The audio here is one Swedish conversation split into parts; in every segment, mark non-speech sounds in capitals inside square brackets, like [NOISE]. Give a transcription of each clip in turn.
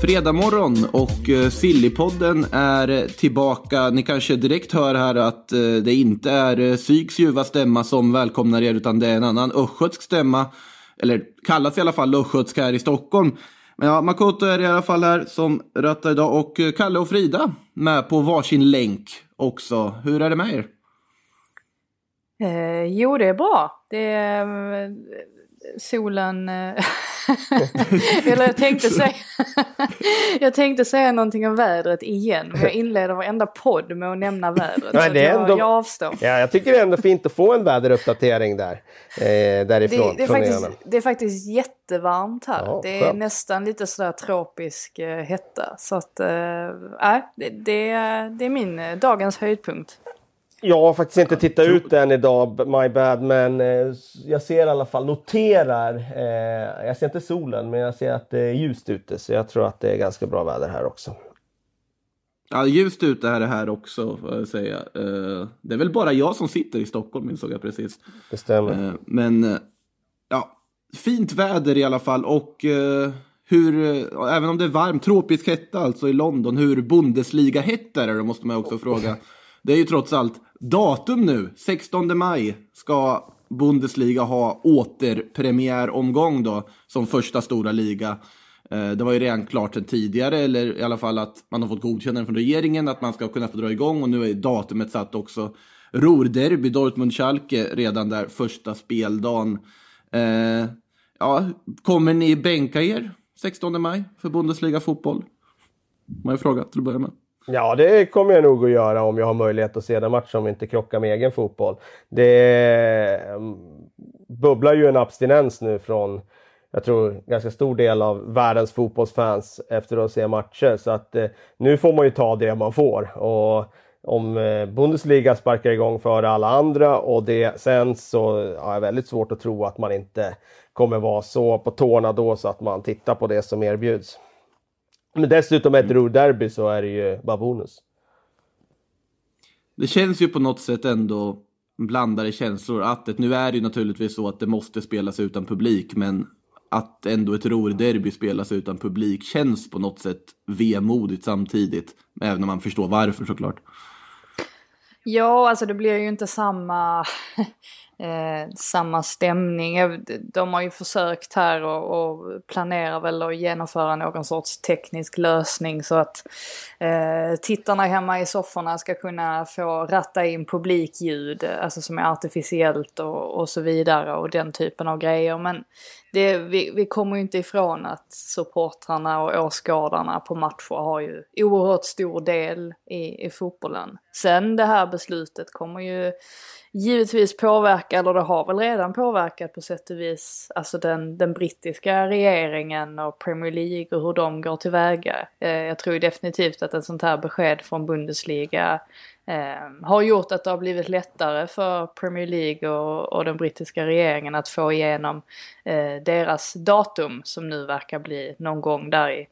Fredag morgon och eh, Sillypodden är tillbaka. Ni kanske direkt hör här att eh, det inte är eh, Syks ljuva stämma som välkomnar er utan det är en annan östgötsk stämma. Eller kallas i alla fall östgötsk här i Stockholm. Men ja, Makoto är i alla fall här som rattar idag och Kalle och Frida med på varsin länk också. Hur är det med er? Eh, jo, det är bra. Det är solen... Eh, [LAUGHS] Eller jag tänkte säga... [LAUGHS] jag tänkte säga någonting om vädret igen. Men jag inleder varenda podd med att nämna vädret. Nej, det är ändå- jag avstår. Ja, jag tycker det är ändå fint att få en väderuppdatering där. Eh, därifrån. Det, det, är faktiskt, det är faktiskt jättevarmt här. Ja, det är skönt. nästan lite sådär tropisk eh, hetta. Så att, eh, nej, det, det, är- det är min eh, dagens höjdpunkt. Jag har faktiskt inte tittat ut än idag, my bad, men eh, jag ser i alla fall, noterar, eh, jag ser inte solen, men jag ser att det är ljust ute, så jag tror att det är ganska bra väder här också. Ja, ljust ute är det här också, får jag säga. Eh, Det är väl bara jag som sitter i Stockholm, insåg jag precis. Det stämmer. Eh, Men eh, ja, fint väder i alla fall och eh, hur, även om det är varmt, tropisk hetta alltså i London, hur Bundesliga hett är det måste man också fråga. Det är ju trots allt datum nu, 16 maj ska Bundesliga ha återpremiäromgång då som första stora liga. Eh, det var ju redan klart sedan tidigare, eller i alla fall att man har fått godkännande från regeringen att man ska kunna få dra igång och nu är datumet satt också. Ruhrderby, Dortmund-Schalke redan där första speldagen. Eh, ja, kommer ni bänka er 16 maj för Bundesliga fotboll? Man har frågat till att börja med. Ja, det kommer jag nog att göra om jag har möjlighet att se den matchen om vi inte krockar med egen fotboll. Det mm, bubblar ju en abstinens nu från, jag tror, ganska stor del av världens fotbollsfans efter att se matcher. Så att eh, nu får man ju ta det man får. Och om eh, Bundesliga sparkar igång före alla andra och det sen så har jag väldigt svårt att tro att man inte kommer vara så på tårna då så att man tittar på det som erbjuds. Men dessutom ett Ruhrderby så är det ju bara bonus. Det känns ju på något sätt ändå blandade känslor att det, nu är det ju naturligtvis så att det måste spelas utan publik men att ändå ett Ruhrderby spelas utan publik känns på något sätt vemodigt samtidigt. Även om man förstår varför såklart. Ja, alltså det blir ju inte samma, eh, samma stämning. De har ju försökt här och, och planerar väl att genomföra någon sorts teknisk lösning så att eh, tittarna hemma i sofforna ska kunna få ratta in publikljud, alltså som är artificiellt och, och så vidare och den typen av grejer. Men det, vi, vi kommer ju inte ifrån att supportrarna och åskådarna på matcher har ju oerhört stor del i, i fotbollen. Sen det här beslutet kommer ju givetvis påverka, eller det har väl redan påverkat på sätt och vis, alltså den, den brittiska regeringen och Premier League och hur de går tillväga. Eh, jag tror definitivt att ett sånt här besked från Bundesliga eh, har gjort att det har blivit lättare för Premier League och, och den brittiska regeringen att få igenom eh, deras datum som nu verkar bli någon gång där i,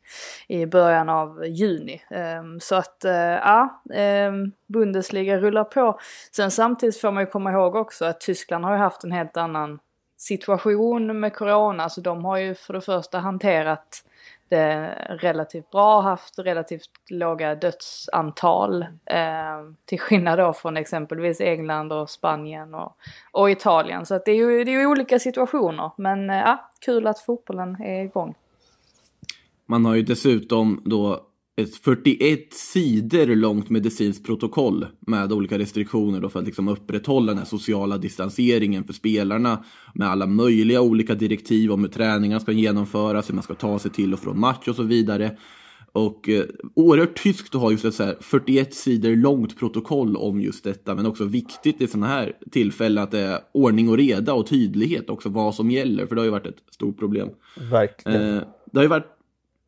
i början av juni. Eh, så att eh, ja, eh, Bundesliga rullar på. Sen samtidigt får man ju komma ihåg också att Tyskland har ju haft en helt annan situation med corona. Så de har ju för det första hanterat det relativt bra, haft relativt låga dödsantal. Eh, till skillnad då från exempelvis England och Spanien och, och Italien. Så att det är ju det är ju olika situationer. Men eh, kul att fotbollen är igång. Man har ju dessutom då ett 41 sidor långt medicinskt protokoll med olika restriktioner då för att liksom upprätthålla den här sociala distanseringen för spelarna med alla möjliga olika direktiv om hur träningar ska genomföras, hur man ska ta sig till och från match och så vidare. Och eh, oerhört tyskt att ha just ett så här 41 sidor långt protokoll om just detta, men också viktigt i sådana här tillfällen att det är ordning och reda och tydlighet också vad som gäller, för det har ju varit ett stort problem. Verkligen. Eh, det har ju varit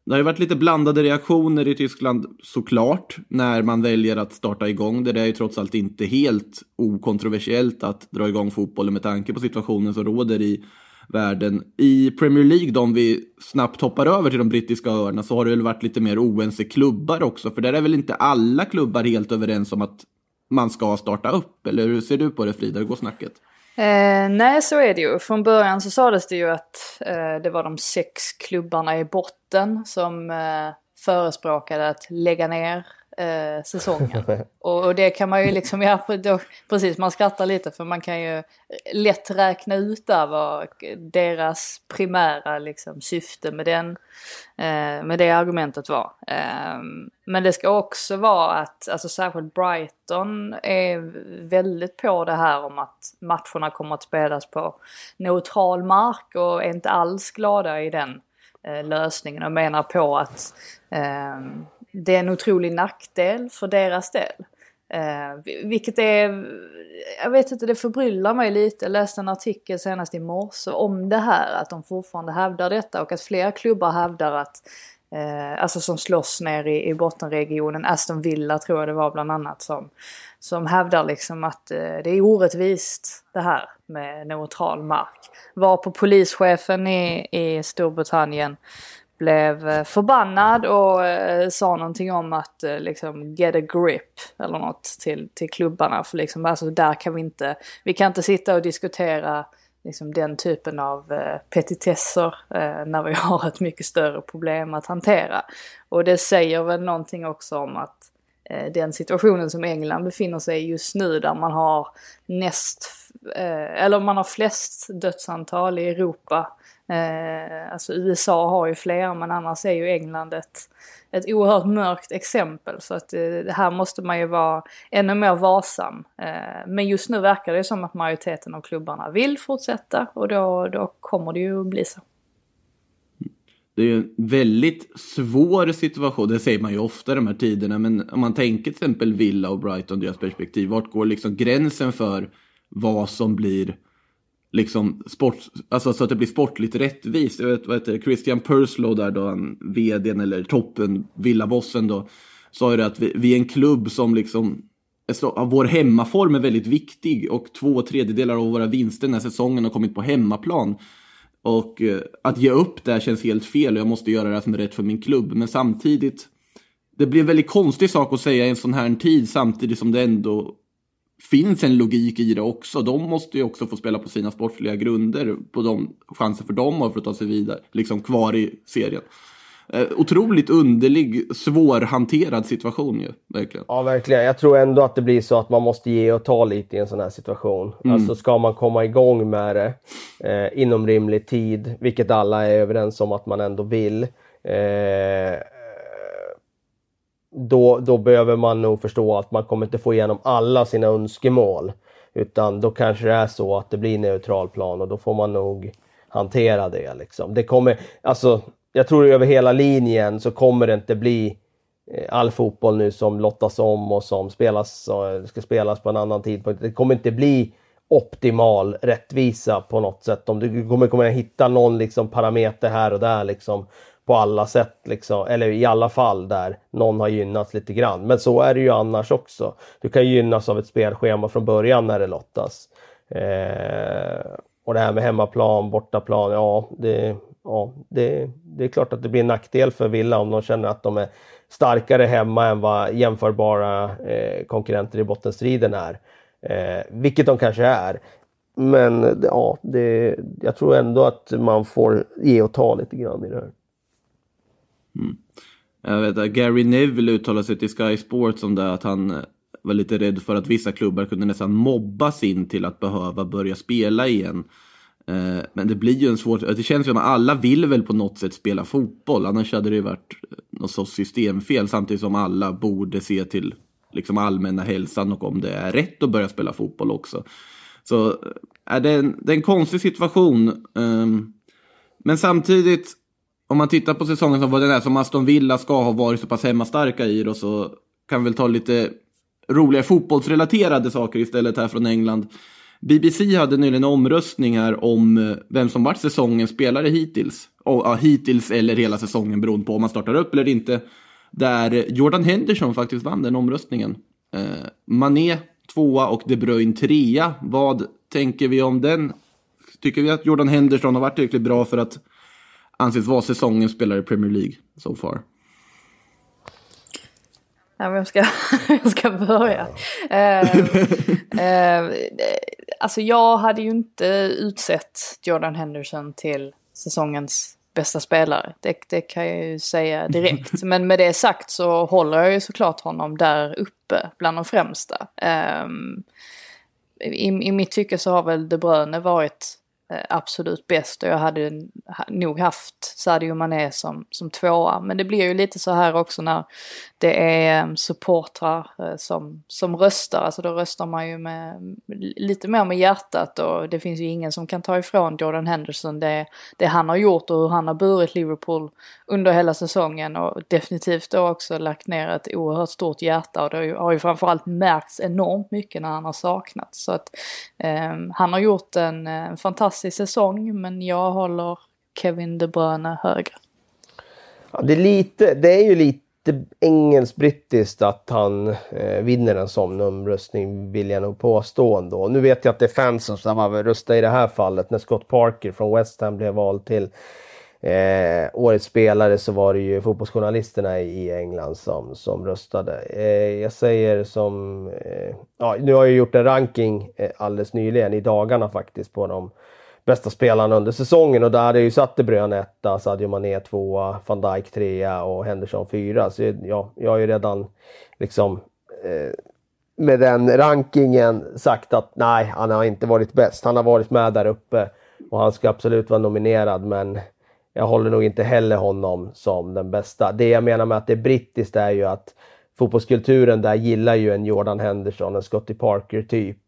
det har ju varit lite blandade reaktioner i Tyskland såklart när man väljer att starta igång det. Det är ju trots allt inte helt okontroversiellt att dra igång fotbollen med tanke på situationen som råder i världen. I Premier League, då, om vi snabbt hoppar över till de brittiska öarna, så har det väl varit lite mer oense klubbar också. För där är väl inte alla klubbar helt överens om att man ska starta upp? Eller hur ser du på det Frida? Hur går snacket? Eh, nej, så är det ju. Från början så sades det ju att eh, det var de sex klubbarna i botten som eh, förespråkade att lägga ner eh, säsongen. [LAUGHS] och, och, det kan man ju liksom, ja, då, precis man skrattar lite för man kan ju lätt räkna ut där vad deras primära liksom, syfte med, den, eh, med det argumentet var. Eh, men det ska också vara att, alltså särskilt Brighton är väldigt på det här om att matcherna kommer att spelas på neutral mark och är inte alls glada i den Eh, lösningen och menar på att eh, det är en otrolig nackdel för deras del. Eh, vilket är, jag vet inte, det förbryllar mig lite. Jag läste en artikel senast i morse om det här, att de fortfarande hävdar detta och att flera klubbar hävdar att, eh, alltså som slåss ner i, i bottenregionen, Aston Villa tror jag det var bland annat som, som hävdar liksom att eh, det är orättvist det här med neutral mark. Var på polischefen i, i Storbritannien blev eh, förbannad och eh, sa någonting om att eh, liksom get a grip eller något till, till klubbarna. För liksom, alltså där kan vi inte, vi kan inte sitta och diskutera liksom den typen av eh, petitesser eh, när vi [LAUGHS] har ett mycket större problem att hantera. Och det säger väl någonting också om att eh, den situationen som England befinner sig i just nu där man har näst, eh, eller man har flest dödsantal i Europa Eh, alltså USA har ju flera men annars är ju England ett, ett oerhört mörkt exempel. Så att eh, här måste man ju vara ännu mer varsam. Eh, men just nu verkar det som att majoriteten av klubbarna vill fortsätta och då, då kommer det ju bli så. Det är ju en väldigt svår situation, det säger man ju ofta i de här tiderna, men om man tänker till exempel Villa och Brighton, deras perspektiv, vart går liksom gränsen för vad som blir liksom sport, alltså så att det blir sportligt rättvist. Jag vet, vad heter det, Christian Purslow där då, han, vdn eller toppen, villabossen då, sa ju det att vi, vi är en klubb som liksom, vår hemmaform är väldigt viktig och två tredjedelar av våra vinster den här säsongen har kommit på hemmaplan. Och eh, att ge upp det känns helt fel och jag måste göra det som är rätt för min klubb. Men samtidigt, det blir en väldigt konstig sak att säga i en sån här tid samtidigt som det ändå finns en logik i det också. De måste ju också få spela på sina sportsliga grunder, på de chanser för dem och för att ta sig vidare, liksom kvar i serien. Eh, otroligt underlig, svårhanterad situation ju, verkligen. Ja, verkligen. Jag tror ändå att det blir så att man måste ge och ta lite i en sån här situation. Mm. Alltså ska man komma igång med det eh, inom rimlig tid, vilket alla är överens om att man ändå vill, eh, då, då behöver man nog förstå att man kommer inte få igenom alla sina önskemål. Utan då kanske det är så att det blir neutral plan och då får man nog hantera det. Liksom. Det kommer, alltså, jag tror över hela linjen så kommer det inte bli eh, all fotboll nu som lottas om och som spelas, eh, ska spelas på en annan tidpunkt. Det kommer inte bli optimal rättvisa på något sätt. Om du kommer, kommer hitta någon liksom parameter här och där liksom på alla sätt, liksom, eller i alla fall där någon har gynnats lite grann. Men så är det ju annars också. Du kan gynnas av ett spelschema från början när det lottas. Eh, och det här med hemmaplan, bortaplan, ja, det, ja det, det är klart att det blir en nackdel för Villa om de känner att de är starkare hemma än vad jämförbara eh, konkurrenter i bottenstriden är. Eh, vilket de kanske är. Men ja, det, jag tror ändå att man får ge och ta lite grann i det här. Mm. Jag vet att Gary Neville uttalade sig till Sky Sports om det att han eh, var lite rädd för att vissa klubbar kunde nästan mobbas in till att behöva börja spela igen. Eh, men det blir ju en svår... Det känns som att alla vill väl på något sätt spela fotboll. Annars hade det ju varit eh, något sorts systemfel. Samtidigt som alla borde se till liksom allmänna hälsan och om det är rätt att börja spela fotboll också. Så är det, en, det är en konstig situation. Ehm, men samtidigt om man tittar på säsongen som var den är, som Aston Villa ska ha varit så pass hemmastarka i då, så kan vi väl ta lite roliga fotbollsrelaterade saker istället här från England. BBC hade nyligen en omröstning här om eh, vem som varit säsongens spelare hittills. Och, ja, hittills eller hela säsongen beroende på om man startar upp eller inte. Där Jordan Henderson faktiskt vann den omröstningen. Eh, Mané tvåa och De Bruyne trea. Vad tänker vi om den? Tycker vi att Jordan Henderson har varit tillräckligt bra för att anses vara säsongens spelare i Premier League so far? Ja, vem ska, [LAUGHS] jag ska börja? Eh, [LAUGHS] eh, alltså jag hade ju inte utsett Jordan Henderson till säsongens bästa spelare. Det, det kan jag ju säga direkt. [LAUGHS] Men med det sagt så håller jag ju såklart honom där uppe bland de främsta. Um, i, I mitt tycke så har väl De Bruyne varit Eh, Eh, absolut bäst och jag hade nog haft Sadio Mané som, som tvåa. Men det blir ju lite så här också när det är mm, supportrar eh, som, som röstar. Alltså då röstar man ju med, mm, lite mer med hjärtat och det finns ju ingen som kan ta ifrån Jordan Henderson det, det han har gjort och hur han har burit Liverpool under hela säsongen och definitivt då också lagt ner ett oerhört stort hjärta och det har ju framförallt märkts enormt mycket när han har saknats. Så att eh, mm, han har gjort en, eh, en fantastisk säsong men jag håller Kevin De Bruyne högre. Ja, det, är lite, det är ju lite engelskt-brittiskt att han eh, vinner en sån omröstning vill jag nog påstå ändå. Nu vet jag att det är fansen som har röstat i det här fallet när Scott Parker från West Ham blev vald till eh, årets spelare så var det ju fotbollsjournalisterna i England som, som röstade. Eh, jag säger som, eh, ja, nu har jag gjort en ranking eh, alldeles nyligen i dagarna faktiskt på de bästa spelarna under säsongen och där hade jag ju satt De Bruyne etta, Sadio Mané tvåa, van Dijk trea och Henderson fyra. Så ja, jag har ju redan liksom eh, med den rankingen sagt att nej, han har inte varit bäst. Han har varit med där uppe och han ska absolut vara nominerad men jag håller nog inte heller honom som den bästa. Det jag menar med att det är brittiskt är ju att fotbollskulturen där gillar ju en Jordan Henderson, en Scottie Parker typ.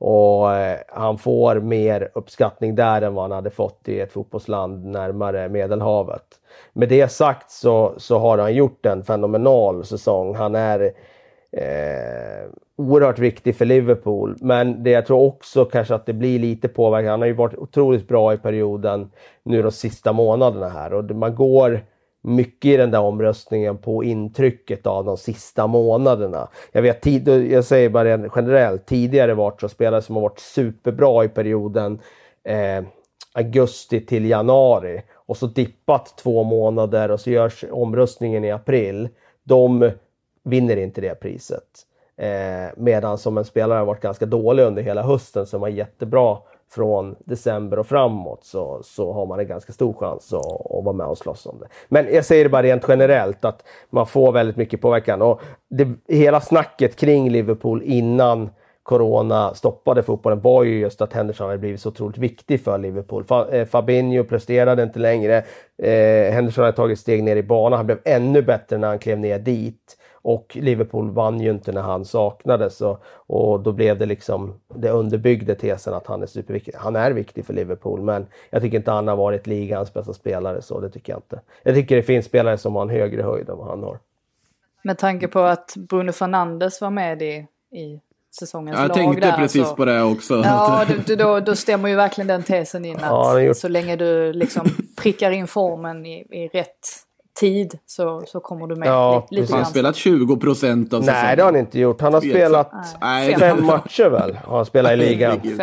Och eh, han får mer uppskattning där än vad han hade fått i ett fotbollsland närmare Medelhavet. Med det sagt så, så har han gjort en fenomenal säsong. Han är eh, oerhört viktig för Liverpool. Men det jag tror också kanske att det blir lite påverkan. Han har ju varit otroligt bra i perioden nu de sista månaderna här och man går mycket i den där omröstningen på intrycket av de sista månaderna. Jag vet, tid, jag säger bara generellt, tidigare varit så spelare som har varit superbra i perioden eh, augusti till januari och så dippat två månader och så görs omröstningen i april. De vinner inte det priset. Eh, medan som en spelare har varit ganska dålig under hela hösten som var jättebra från december och framåt så, så har man en ganska stor chans att, att vara med och slåss om det. Men jag säger det bara rent generellt att man får väldigt mycket påverkan. Och det, hela snacket kring Liverpool innan Corona stoppade fotbollen var ju just att Henderson hade blivit så otroligt viktig för Liverpool. Eh, Fabinho presterade inte längre. Eh, Henderson hade tagit steg ner i banan. Han blev ännu bättre när han klev ner dit. Och Liverpool vann ju inte när han saknades och, och då blev det liksom, det underbyggde tesen att han är superviktig. Han är viktig för Liverpool men jag tycker inte han har varit ligans bästa spelare så det tycker jag inte. Jag tycker det finns spelare som har en högre höjd än vad han har. Med tanke på att Bruno Fernandes var med i, i säsongens jag lag där. Jag tänkte precis så... på det också. Ja, du, då, då stämmer ju verkligen den tesen in att ja, gjort... så länge du liksom prickar in formen i, i rätt tid så, så kommer du med. Ja, lite har han spelat 20 procent av säsongen? Nej, det har han inte gjort. Han har spelat Nej, fem matcher väl? Har han spelat i ligan. [LAUGHS]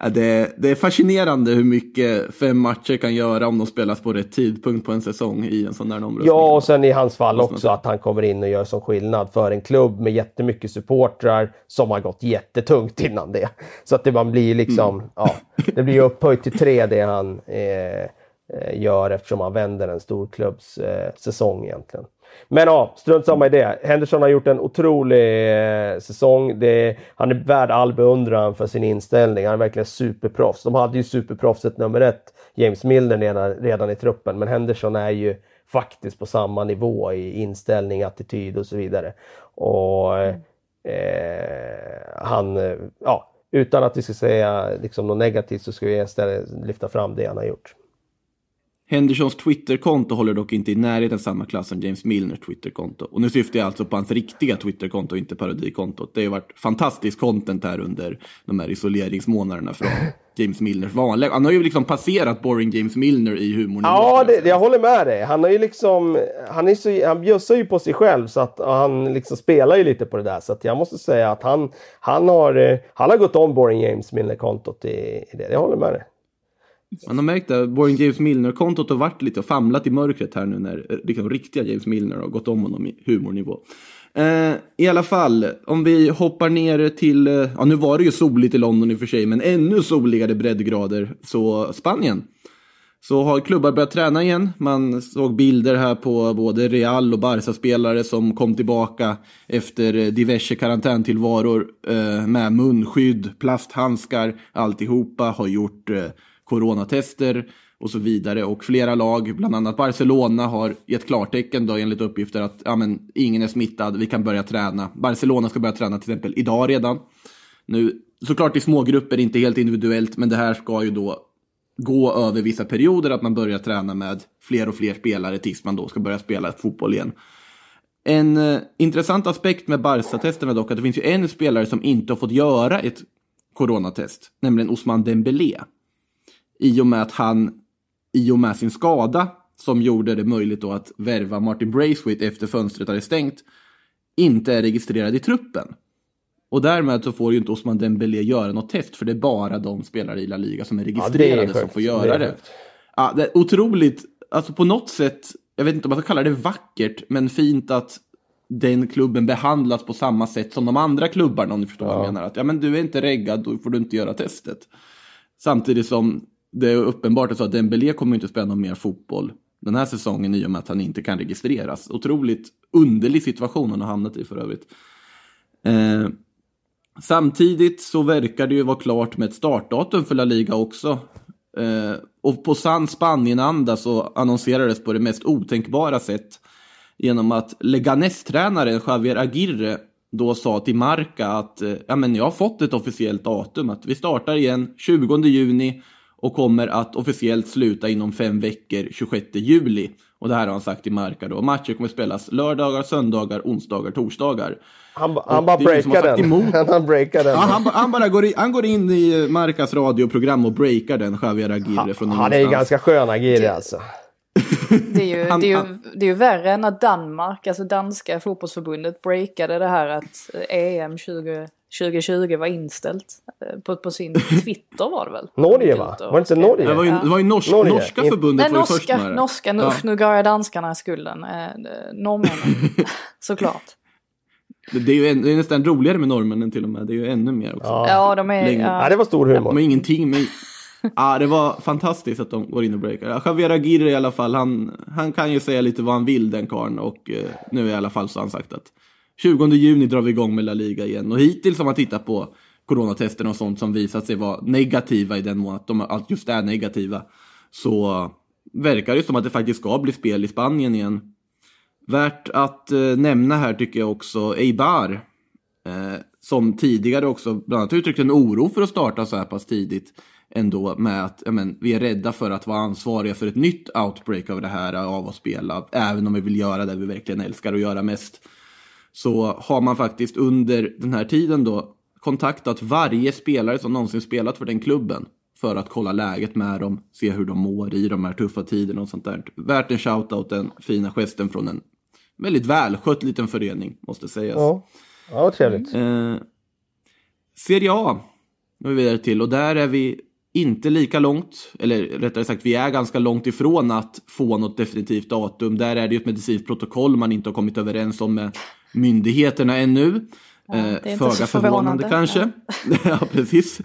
Ja. Det, det, är fascinerande hur mycket fem matcher kan göra om de spelas på rätt tidpunkt på en säsong i en sån där omröstning. Ja, och sen i hans fall också att han kommer in och gör som skillnad för en klubb med jättemycket supportrar som har gått jättetungt innan det. Så att det man blir liksom, mm. ja, det blir upphöjt till tre det han Eh, Eh, gör eftersom han vänder en storklubbs eh, säsong egentligen. Men ja, strunt samma i det. Henderson har gjort en otrolig eh, säsong. Det, han är värd all beundran för sin inställning. Han är verkligen superproffs. De hade ju superproffset nummer ett, James Milner, redan, redan i truppen. Men Henderson är ju faktiskt på samma nivå i inställning, attityd och så vidare. Och eh, eh han, eh, ja, utan att vi ska säga liksom något negativt så ska vi istället lyfta fram det han har gjort. Hendersons Twitterkonto håller dock inte i närheten samma klass som James Milners Twitterkonto. Och nu syftar jag alltså på hans riktiga Twitterkonto, inte parodikontot. Det har ju varit fantastiskt content här under de här isoleringsmånaderna från [LAUGHS] James Milners vanliga. Han har ju liksom passerat boring James Milner i humorn. Ja, det, jag håller med dig. Han har ju liksom, han, är så, han bjussar ju på sig själv så att han liksom spelar ju lite på det där. Så jag måste säga att han, han, har, eh, han har gått om boring James Milner-kontot i, i det. Jag håller med dig. Man har märkt att vår James Milner-kontot har varit lite och famlat i mörkret här nu när eh, liksom, riktiga James Milner har gått om honom i humornivå. Eh, I alla fall, om vi hoppar ner till, eh, ja nu var det ju soligt i London i och för sig, men ännu soligare breddgrader, så Spanien. Så har klubbar börjat träna igen. Man såg bilder här på både Real och Barca-spelare som kom tillbaka efter eh, diverse karantäntillvaror eh, med munskydd, plasthandskar, alltihopa, har gjort eh, coronatester och så vidare. Och flera lag, bland annat Barcelona, har gett klartecken då enligt uppgifter att ja, men, ingen är smittad, vi kan börja träna. Barcelona ska börja träna till exempel idag redan. Nu, såklart i små grupper, inte helt individuellt, men det här ska ju då gå över vissa perioder, att man börjar träna med fler och fler spelare tills man då ska börja spela fotboll igen. En eh, intressant aspekt med Barca-testerna dock, att det finns ju en spelare som inte har fått göra ett coronatest, nämligen Osman Dembélé. I och med att han, i och med sin skada, som gjorde det möjligt då att värva Martin Braithwaite efter fönstret hade stängt, inte är registrerad i truppen. Och därmed så får ju inte Osman Dembélé göra något test, för det är bara de spelare i La Liga som är registrerade sjukt. som får göra är det. Ja, det är otroligt, alltså på något sätt, jag vet inte om man ska kalla det vackert, men fint att den klubben behandlas på samma sätt som de andra klubbarna, om ni förstår vad jag menar. Att ja, men du är inte reggad, då får du inte göra testet. Samtidigt som det är uppenbart så att Dembélé kommer inte spela någon mer fotboll den här säsongen i och med att han inte kan registreras. Otroligt underlig situation han har hamnat i för övrigt. Eh, samtidigt så verkar det ju vara klart med ett startdatum för La Liga också. Eh, och på sann Spanienanda så annonserades på det mest otänkbara sätt genom att Leganes-tränaren Javier Aguirre då sa till Marca att eh, ja, men jag har fått ett officiellt datum, att vi startar igen 20 juni och kommer att officiellt sluta inom fem veckor 26 juli. Och det här har han sagt till Marca då. Matcher kommer spelas lördagar, söndagar, onsdagar, torsdagar. Han, [LAUGHS] han bara breakar den. emot. Han breakar den. Ja, han, han bara går in, han går in i eh, Marcas radioprogram och breakar den, Javier Aguirre från Han är ju ganska skön Agiri alltså. Det är, ju, Han- det, är ju, han- det är ju värre än att Danmark, alltså danska fotbollsförbundet, breakade det här att eh, EM 20, 2020 var inställt. eh, På, på sin [LAUGHS] Twitter var det väl? Norge va? Och Var det inte. Norge? Det var ju, det var ju norsk, Norge. norska In- förbundet Nej, var ju först norska, med det. norska nu, Ja. nu gav jag danskarna skulden. Eh, norrmännen, [LAUGHS] såklart. Det är ju en, det är nästan roligare med norrmännen till och med. Det är ju ännu mer också. Ja. Ja, de är... Ja, Ja, det var stor humor. har ingenting med... [LAUGHS] Ja, det var fantastiskt att de går in och breakar. Ja, Javier Aguirre i alla fall, han, han kan ju säga lite vad han vill den karln och eh, nu i alla fall så har han sagt att 20 juni drar vi igång med La Liga igen och hittills har man tittat på coronatesterna och sånt som visat sig vara negativa i den mån att de just är negativa så verkar det som att det faktiskt ska bli spel i Spanien igen. Värt att eh, nämna här tycker jag också Eibar eh, som tidigare också bland annat uttryckt en oro för att starta så här pass tidigt ändå med att ja, men, vi är rädda för att vara ansvariga för ett nytt outbreak av det här av att spela, även om vi vill göra det vi verkligen älskar att göra mest. Så har man faktiskt under den här tiden då kontaktat varje spelare som någonsin spelat för den klubben för att kolla läget med dem, se hur de mår i de här tuffa tiderna och sånt där. Värt en shoutout, den fina gesten från en väldigt välskött liten förening, måste sägas. Ja, ja trevligt. Eh, Serie A går vi vidare till och där är vi inte lika långt, eller rättare sagt vi är ganska långt ifrån att få något definitivt datum. Där är det ju ett medicinskt protokoll man inte har kommit överens om med myndigheterna ännu. Ja, inte Föga förvånande förvånande. kanske. [LAUGHS] ja, precis.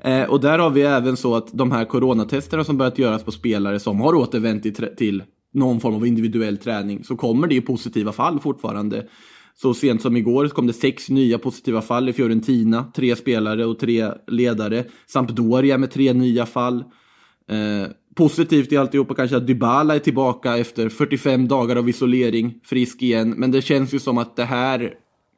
Eh, och där har vi även så att de här coronatesterna som börjat göras på spelare som har återvänt till, någon form av individuell träning så kommer det ju positiva fall fortfarande. Så sent som igår kom det sex nya positiva fall i Fiorentina, tre spelare och tre ledare. Sampdoria med tre nya fall. Positivt i alltihopa kanske att Dybala är tillbaka efter 45 dagar av isolering, frisk igen. Men det känns ju som att det här,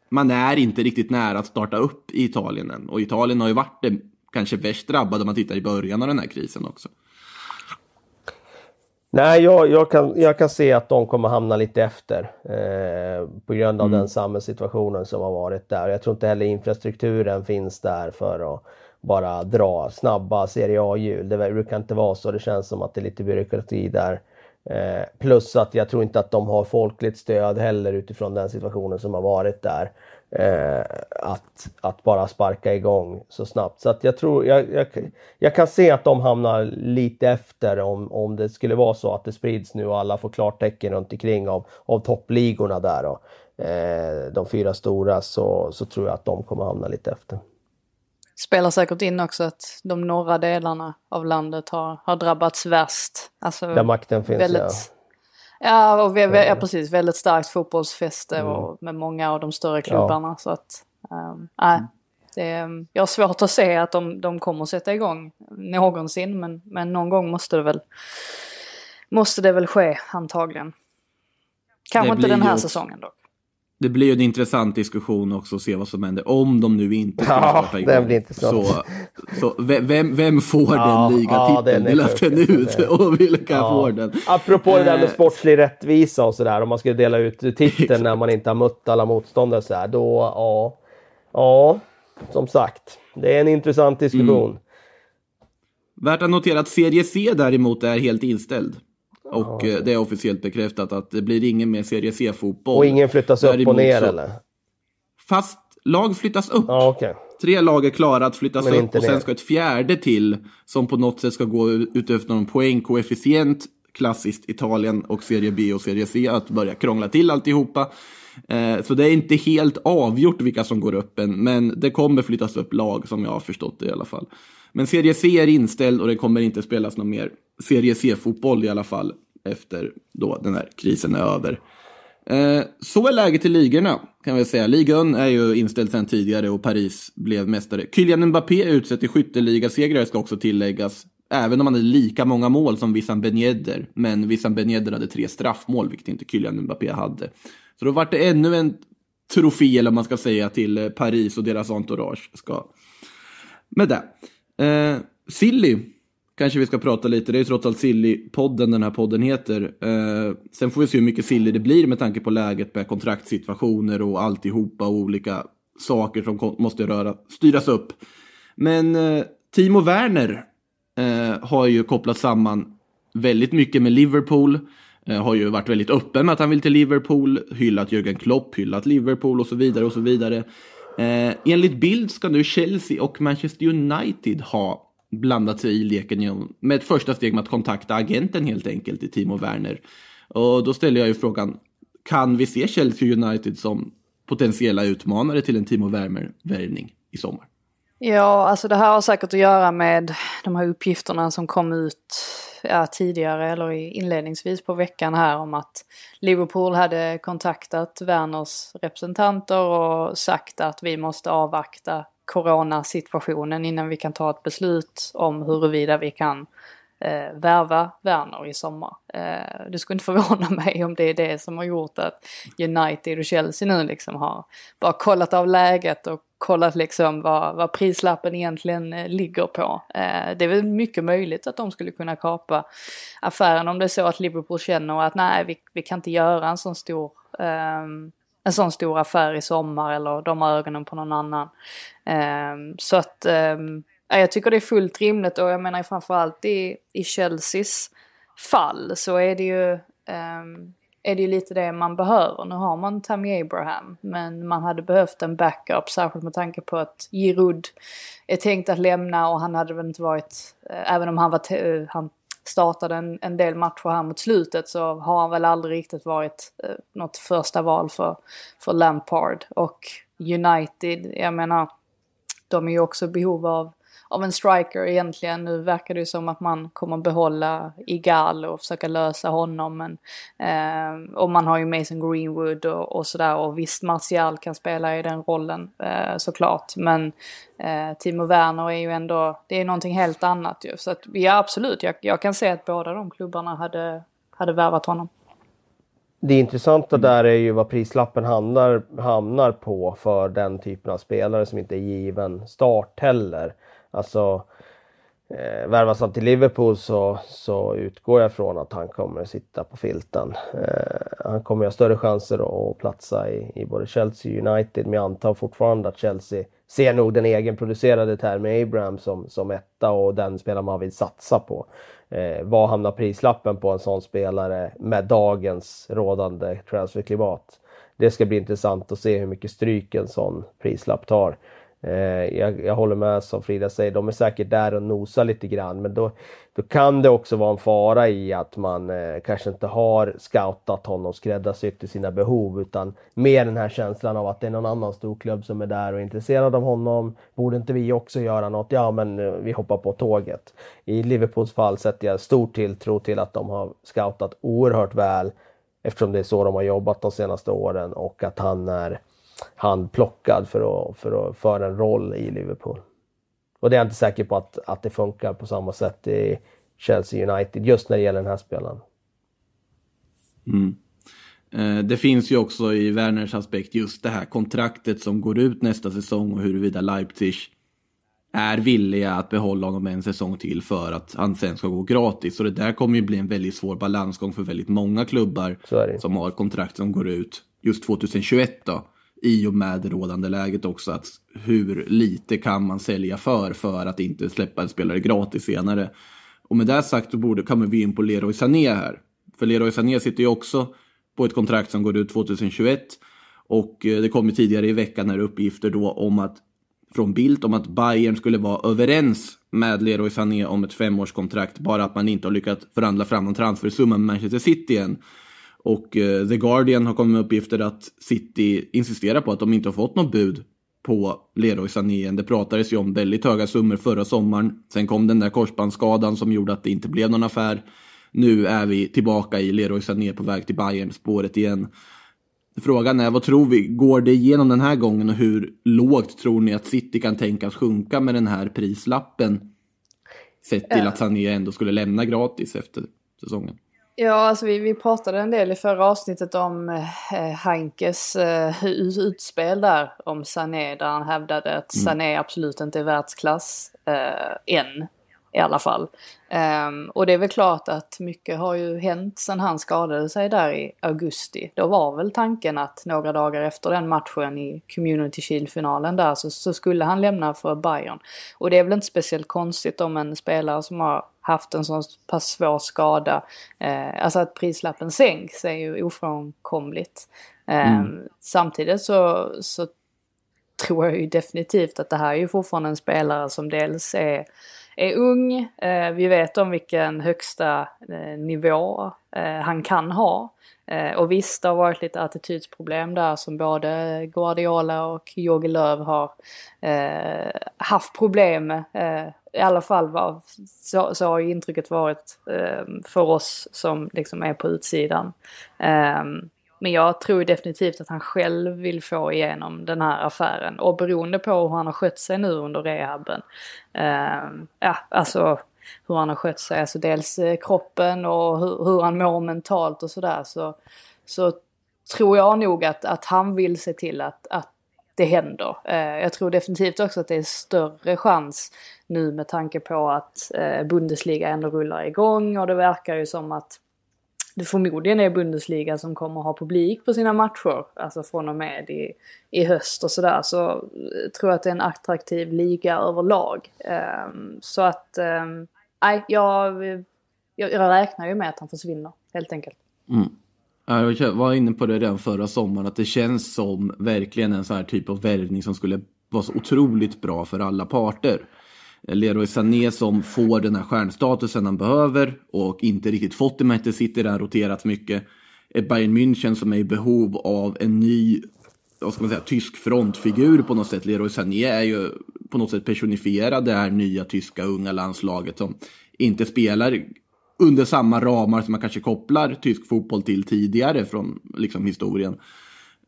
man är inte riktigt nära att starta upp i Italien än. Och Italien har ju varit det kanske värst drabbade om man tittar i början av den här krisen också. Nej, jag, jag, kan, jag kan se att de kommer hamna lite efter eh, på grund av Mm. den samhällssituationen som har varit där. Jag tror inte heller infrastrukturen finns där för att bara dra snabba Serie A-hjul. Det brukar inte vara så. Det känns som att det är lite byråkrati där. Eh, plus att jag tror inte att de har folkligt stöd heller utifrån den situationen som har varit där. Eh, att, att bara sparka igång så snabbt. Så att jag tror, jag, jag, jag kan se att de hamnar lite efter om, om det skulle vara så att det sprids nu och alla får klartecken runt omkring av, av toppligorna där. Då. eh, de fyra stora så, så tror jag att de kommer hamna lite efter. Spelar säkert in också att de norra delarna av landet har, har drabbats värst. Alltså, Där makten finns. väldigt, ja. och vi, ja, precis. Väldigt starkt fotbollsfäste och med många av de större klubbarna. Så att, um, nej. Det, är- jag har svårt att se att de, de kommer att sätta igång någonsin. Men, men någon gång måste det väl, måste det väl ske antagligen. Kanske inte den här ju- säsongen dock. Det blir ju en intressant diskussion också att se vad som händer om de nu inte skulle Ja, starta igång. blir intressant. Så, så ve- vem, vem får Ja, den ligatiteln? ja, sjuk, den ut [LAUGHS] och vilka Ja. får den? Apropå det där med Eh, sportslig rättvisa och sådär, om man skulle dela ut titeln när man inte har mött alla motståndare så här, då ja. Ja, som sagt. Det är en intressant diskussion. Mm. Värt att notera att Serie C däremot är helt inställd. Och eh, det är officiellt bekräftat att det blir ingen mer Serie C-fotboll. Och ingen flyttas upp och Däremot ner så- eller? Fast lag flyttas upp. Ja, okej. Tre lag är klara att flyttas Men upp och sen ner. ska ett fjärde till som på något sätt ska gå ut efter någon poängkoefficient. Klassiskt Italien och Serie B och Serie C att börja krångla till alltihopa. Eh, så det är inte helt avgjort vilka som går upp än, men det kommer flyttas upp lag som jag har förstått det i alla fall. Men Serie C är inställd och det kommer inte spelas någon mer Serie C-fotboll i alla fall efter då den här krisen är över. Eh, så är läget i ligorna kan vi säga. Ligan är ju inställd sedan tidigare och Paris blev mästare. Kylian Mbappé är utsedd till skytteligasegrare ska också tilläggas. Även om han hade lika många mål som Wissam Ben Yedder. Men Wissam Ben Yedder hade tre straffmål, vilket inte Kylian Mbappé hade. Så då vart det ännu en trofé, eller vad man ska säga, till eh, Paris och deras entourage. Ska... Med det. Eh, Silly kanske vi ska prata lite. Det är ju trots allt Silly-podden den här podden heter. Eh, sen får vi se hur mycket Silly det blir med tanke på läget med kontraktssituationer och alltihopa och olika saker som måste röra, styras upp. Men eh, Timo Werner eh, har ju kopplat samman väldigt mycket med Liverpool. Eh, har ju varit väldigt öppen med att han vill till Liverpool, hyllat Jürgen Klopp, hyllat Liverpool och så vidare och så vidare. Eh, enligt bild ska nu Chelsea och Manchester United ha blandat sig i leken genom- med ett första steg med att kontakta agenten helt enkelt i Timo Werner. Och då ställer jag ju frågan, kan vi se Chelsea United som potentiella utmanare till en Timo Werner-värvning i sommar? Ja, alltså det här har säkert att göra med de här uppgifterna som kom ut ja, tidigare eller inledningsvis på veckan här om att Liverpool hade kontaktat Werners representanter och sagt att vi måste avvakta coronasituationen innan vi kan ta ett beslut om huruvida vi kan eh, värva Werner i sommar. Eh, det skulle inte förvåna [LAUGHS] mig om det är det som har gjort att United och Chelsea nu liksom har bara kollat av läget och kollat liksom vad, vad prislappen egentligen eh, ligger på. Eh, det är väl mycket möjligt att de skulle kunna kapa affären om det är så att Liverpool känner att nej, vi, vi kan inte göra en sån stor eh, en sån stor affär i sommar eller de har ögonen på någon annan. Ehm, så att ehm, jag tycker det är fullt rimligt och jag menar framförallt i, i Chelseas fall så är det ju ehm, är det ju lite det man behöver. Nu har man Tammy Abraham men man hade behövt en backup särskilt med tanke på att Giroud är tänkt att lämna och han hade väl inte varit, eh, även om han var te- eh, han startade en, en del matcher här mot slutet så har han väl aldrig riktigt varit eh, något första val för, för Lampard. Och United, jag menar, de är ju också i behov av, av en striker egentligen. Nu verkar det ju som att man kommer behålla Igal och försöka lösa honom. Men, eh, och man har ju Mason Greenwood och, och sådär. Och visst, Martial kan spela i den rollen eh, såklart. Men eh, Timo Werner är ju ändå, det är någonting helt annat ju. Så att, ja absolut, jag, jag kan se att båda de klubbarna hade, hade värvat honom. Det intressanta där är ju vad prislappen hamnar, hamnar på för den typen av spelare som inte är given start heller. Alltså, Eh, värvas han till Liverpool så, så utgår jag från att han kommer sitta på filten. Eh, han kommer ha större chanser att platsa i, i både Chelsea och United men jag antar fortfarande att Chelsea ser nog den egenproducerade termen Abraham som, som etta och den spelare man vill satsa på. Eh, vad hamnar prislappen på en sån spelare med dagens rådande transferklimat? Det ska bli intressant att se hur mycket stryk en sån prislapp tar. Eh, jag, jag, håller med som Frida säger, de är säkert där och nosar lite grann men då, då kan det också vara en fara i att man eh, kanske inte har scoutat honom skräddarsytt till sina behov utan mer den här känslan av att det är någon annan storklubb som är där och är intresserad av honom. Borde inte vi också göra något? Ja, men eh, vi hoppar på tåget. I Liverpools fall sätter jag stor tilltro till att de har scoutat oerhört väl eftersom det är så de har jobbat de senaste åren och att han är handplockad för att, för att föra en roll i Liverpool. Och det är jag inte säker på att, att det funkar på samma sätt i Chelsea United just när det gäller den här spelaren. Mm. Eh, det finns ju också i Werners aspekt just det här kontraktet som går ut nästa säsong och huruvida Leipzig är villiga att behålla honom en säsong till för att han sen ska gå gratis. Så det där kommer ju bli en väldigt svår balansgång för väldigt många klubbar som har kontrakt som går ut just 2021 då i och med det rådande läget också. Att hur lite kan man sälja för, för att inte släppa en spelare gratis senare. Och med det sagt så borde, kommer vi in på Leroy Sané här. För Leroy Sané sitter ju också på ett kontrakt som går ut 2021. Och eh, det kom ju tidigare i veckan här uppgifter då om att från Bildt om att Bayern skulle vara överens med Leroy Sané om ett femårskontrakt. Bara att man inte har lyckats förhandla fram någon transfersumma med Manchester City än. Och eh, The Guardian har kommit med uppgifter att City insisterar på att de inte har fått något bud på Leroy Sané. Det pratades ju om väldigt höga summor förra sommaren. Sen kom den där korsbandsskadan som gjorde att det inte blev någon affär. Nu är vi tillbaka i Leroy Sané på väg till Bayern spåret igen. Frågan är, vad tror vi? Går det igenom den här gången och hur lågt tror ni att City kan tänkas sjunka med den här prislappen? Sett till att Sané ändå skulle lämna gratis efter säsongen. Ja, alltså vi, vi pratade en del i förra avsnittet om eh, Heinkes eh, utspel där om Sané där han hävdade att mm. Sané absolut inte är världsklass eh, än i alla fall. Um, och det är väl klart att mycket har ju hänt sedan han skadade sig där i augusti. Då var väl tanken att några dagar efter den matchen i Community Shield-finalen där så, så, skulle han lämna för Bayern. Och det är väl inte speciellt konstigt om en spelare som har haft en så pass svår skada, eh, alltså att prislappen sänks är ju ofrånkomligt. Eh, mm. Samtidigt så, så tror jag ju definitivt att det här är ju fortfarande en spelare som dels är är ung, eh, vi vet om vilken högsta eh, nivå eh, han kan ha. Eh, och visst, det har varit lite attitydsproblem där som både Guardiola och Jogi Löw har eh, haft problem med. Eh, I alla fall var, så, så har ju intrycket varit eh, för oss som liksom är på utsidan. Eh, men jag tror definitivt att han själv vill få igenom den här affären. Och beroende på hur han har skött sig nu under rehaben. Eh, ja, alltså hur han har skött sig. Alltså dels eh, kroppen och hur, hur han mår mentalt och sådär. Så, så tror jag nog att, att han vill se till att, att det händer. Eh, jag tror definitivt också att det är större chans nu med tanke på att eh, Bundesliga ändå rullar igång och det verkar ju som att det förmodligen är Bundesliga som kommer ha publik på sina matcher. Alltså från och med i, i höst och sådär. Så eh, jag att det är en attraktiv liga överlag. Um, så att, um, nej, jag, jag, jag räknar ju med att han försvinner helt enkelt. Mm. Jag var inne på det redan förra sommaren, att det känns som verkligen en sån här typ av värvning som skulle vara så otroligt bra för alla parter. Eh, Leroy Sané som får den här stjärnstatusen han behöver och inte riktigt fått det med City där roterat mycket. Ett Bayern München som är i behov av en ny, vad ska man säga, tysk frontfigur på något sätt. Leroy Sané är ju på något sätt personifierad det här nya tyska unga landslaget som inte spelar under samma ramar som man kanske kopplar tysk fotboll till tidigare från liksom historien.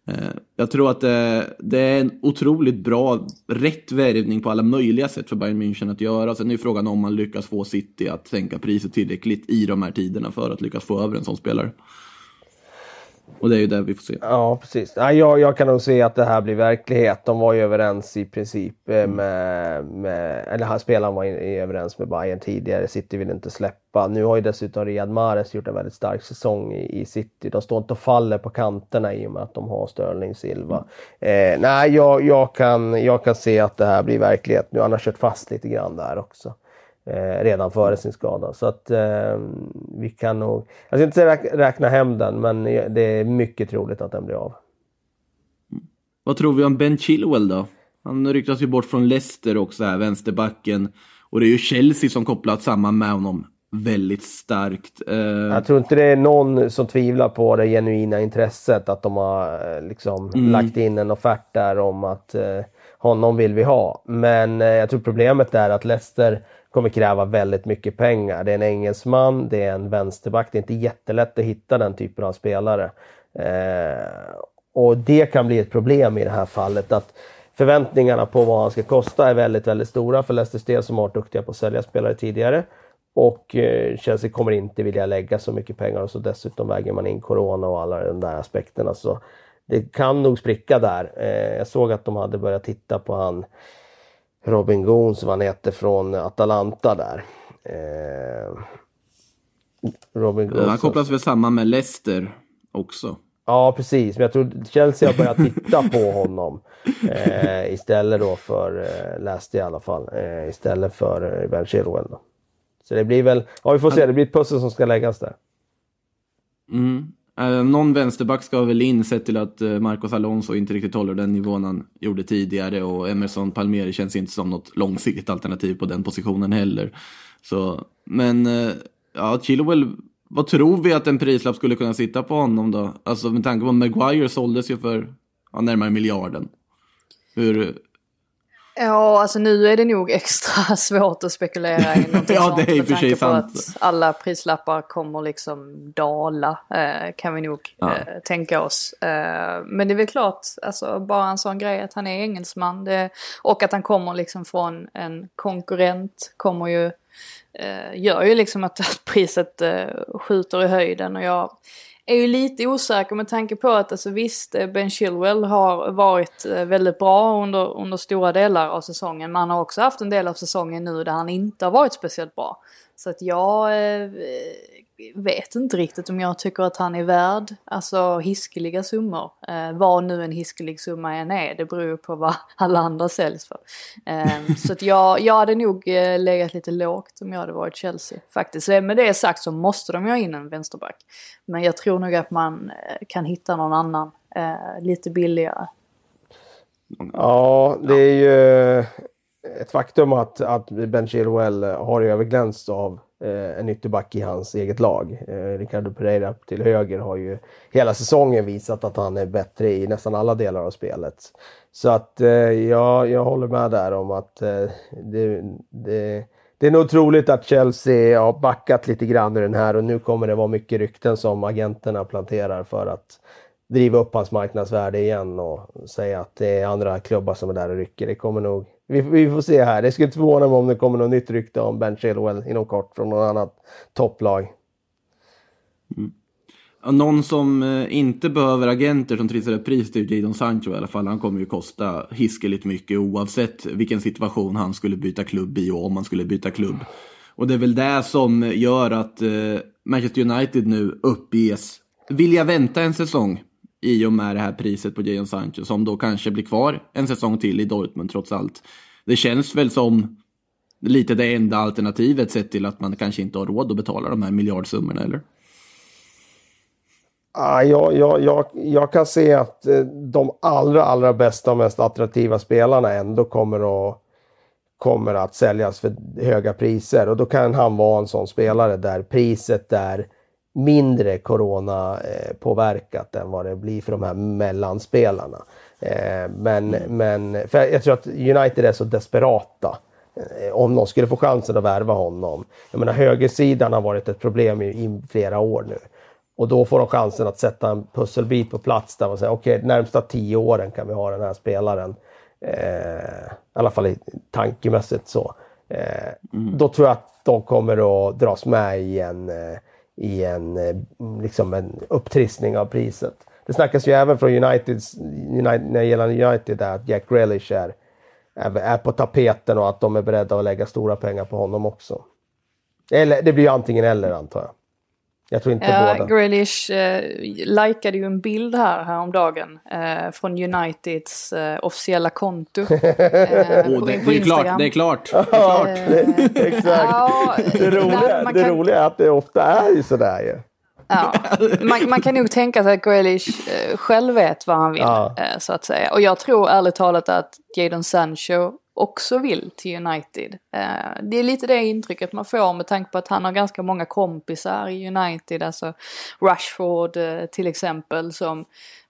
Eh, jag tror att eh, det, är en otroligt bra, rätt värvning på alla möjliga sätt för Bayern München att göra. Sen är frågan om man lyckas få City att sänka priset tillräckligt i de här tiderna för att lyckas få över en sån spelare. Och det är ju det vi får se. Ja, precis. Nej, jag, jag kan nog se att det här blir verklighet. De var ju överens i princip eh, med, med eller här spelaren var i- överens med Bayern tidigare. City vill inte släppa. Nu har ju dessutom Riyad Mahrez gjort en väldigt stark säsong i, i City. De står inte och faller på kanterna i och med att de har Sterling Silva. Eh, nej, jag, jag, kan, jag kan se att det här blir verklighet nu. Han har kört fast lite grann där också. Eh, redan före sin skada. Så att eh, vi kan nog, jag ska inte räk- räkna hem den, men det är mycket troligt att den blir av. Vad tror vi om Ben Chilwell då? Han ryktas ju bort från Leicester också här, vänsterbacken. Och det är ju Chelsea som kopplat samman med honom väldigt starkt. Eh, Jag tror inte det är någon som tvivlar på det genuina intresset att de har eh, liksom lagt in en offert där om att eh, honom vill vi ha. Men jag tror problemet är att Leicester kommer kräva väldigt mycket pengar. Det är en engelsman, det är en vänsterback. Det är inte jättelätt att hitta den typen av spelare. Eh, och det kan bli ett problem i det här fallet. att Förväntningarna på vad han ska kosta är väldigt, väldigt stora för Leicesters del som har varit duktiga på att sälja spelare tidigare. Och eh, Chelsea kommer inte vilja lägga så mycket pengar och så dessutom väger man in Corona och alla de där aspekterna. Så det kan nog spricka där. Eh, jag såg att de hade börjat titta på han Robin Goons, vad han heter, från Atalanta där. Eh, Robin Goons. han kopplas väl samman med Leicester också. Ja, precis. Men jag tror Chelsea har börjat titta på honom. Eh, istället då för, eh, läste i alla fall, eh, istället för eh, Ben Chilwell. Då. Så det blir väl, ja vi får se, det blir ett pussel som ska läggas där. Mm. Eh, någon vänsterback ska väl in sett till att eh, Marcos Alonso inte riktigt håller den nivån han gjorde tidigare och Emerson Palmieri känns inte som något långsiktigt alternativ på den positionen heller. Så, men eh, ja, Chilwell, vad tror vi att en prislapp skulle kunna sitta på honom då? Alltså med tanke på att Maguire såldes ju för ja, närmare miljarden. Hur, Ja, alltså nu är det nog extra [LAUGHS] svårt att spekulera i någonting [LAUGHS] Ja, det är i och för sig sant. att alla prislappar kommer liksom dala, eh, kan vi nog Ja. eh, tänka oss. Eh, men det är väl klart, alltså bara en sån grej att han är engelsman det, och att han kommer liksom från en konkurrent kommer ju, eh, gör ju liksom att, [LAUGHS] att priset eh, skjuter i höjden och jag är ju lite osäker med tanke på att alltså visst, eh, Ben Chilwell har varit eh, väldigt bra under, under stora delar av säsongen. Men han har också haft en del av säsongen nu där han inte har varit speciellt bra. Så att jag eh, vet inte riktigt om jag tycker att han är värd alltså hiskeliga summor. Eh, vad nu en hiskelig summa än är, det beror ju på vad [LAUGHS] alla andra säljs för. Eh, så att jag, jag hade nog eh, legat lite lågt om jag hade varit Chelsea faktiskt. Så Med det sagt så måste de ju ha in en vänsterback. Men jag tror nog att man eh, kan hitta någon annan eh, lite billigare. Ja, det är ju ett faktum att, att Ben Chilwell har överglänst av eh, en ytterback i hans eget lag. Eh, Ricardo Pereira till höger har ju hela säsongen visat att han är bättre i nästan alla delar av spelet. Så att eh, jag, jag håller med där om att eh, det, det, det är nog troligt att Chelsea har backat lite grann i den här och nu kommer det vara mycket rykten som agenterna planterar för att driva upp hans marknadsvärde igen och säga att det är andra klubbar som är där och rycker. Det kommer nog... Vi, vi får se här. Det skulle inte förvåna mig om det kommer något nytt rykte om Ben Chilwell inom kort från något annat topplag. Mm. Någon som eh, inte behöver agenter som trissar upp pris, det är Jadon Sancho i alla fall. Han kommer ju kosta hiskeligt mycket oavsett vilken situation han skulle byta klubb i och om han skulle byta klubb. Och det är väl det som gör att eh, Manchester United nu uppges vilja vänta en säsong i och med det här priset på Jadon Sancho som då kanske blir kvar en säsong till i Dortmund trots allt. Det känns väl som lite det enda alternativet sett till att man kanske inte har råd att betala de här miljardsummorna eller? Ah, jag, jag, jag, jag kan se att eh, de allra, allra bästa och mest attraktiva spelarna ändå kommer att, kommer att säljas för höga priser. Och då kan han vara en sån spelare där priset är mindre corona-påverkat än vad det blir för de här mellanspelarna. Eh, Men, men för jag tror att United är så desperata eh, om någon skulle få chansen att värva honom. Jag menar högersidan har varit ett problem i, i flera år nu. Och då får de chansen att sätta en pusselbit på plats där man säger okej, okay, närmsta tio åren kan vi ha den här spelaren. Eh, I alla fall tankemässigt så. Eh, Då tror jag att de kommer att dras med i en, eh, i en, eh, liksom en upptrissning av priset. det snackas ju även från Uniteds, United, när det gäller United där, att Jack Grealish är, är, är på tapeten och att de är beredda att lägga stora pengar på honom också. Eller det blir ju antingen eller antar jag. Jag tror inte Ja, båda. Grealish eh, likade ju en bild här häromdagen eh, från Uniteds eh, officiella konto. Eh, [LAUGHS] Åh, på, det, på det är klart, det är klart. Ja, klart. det, exakt. Ja, Det roliga, man det kan- roliga är att det ofta är ju sådär ju. Ja, man, man kan nog tänka sig att Grealish eh, själv vet vad han vill, Ja. eh, så att säga. Och jag tror ärligt talat att Jadon Sancho också vill till United. Eh, det är lite det intrycket man får med tanke på att han har ganska många kompisar i United, alltså Rashford eh, till exempel som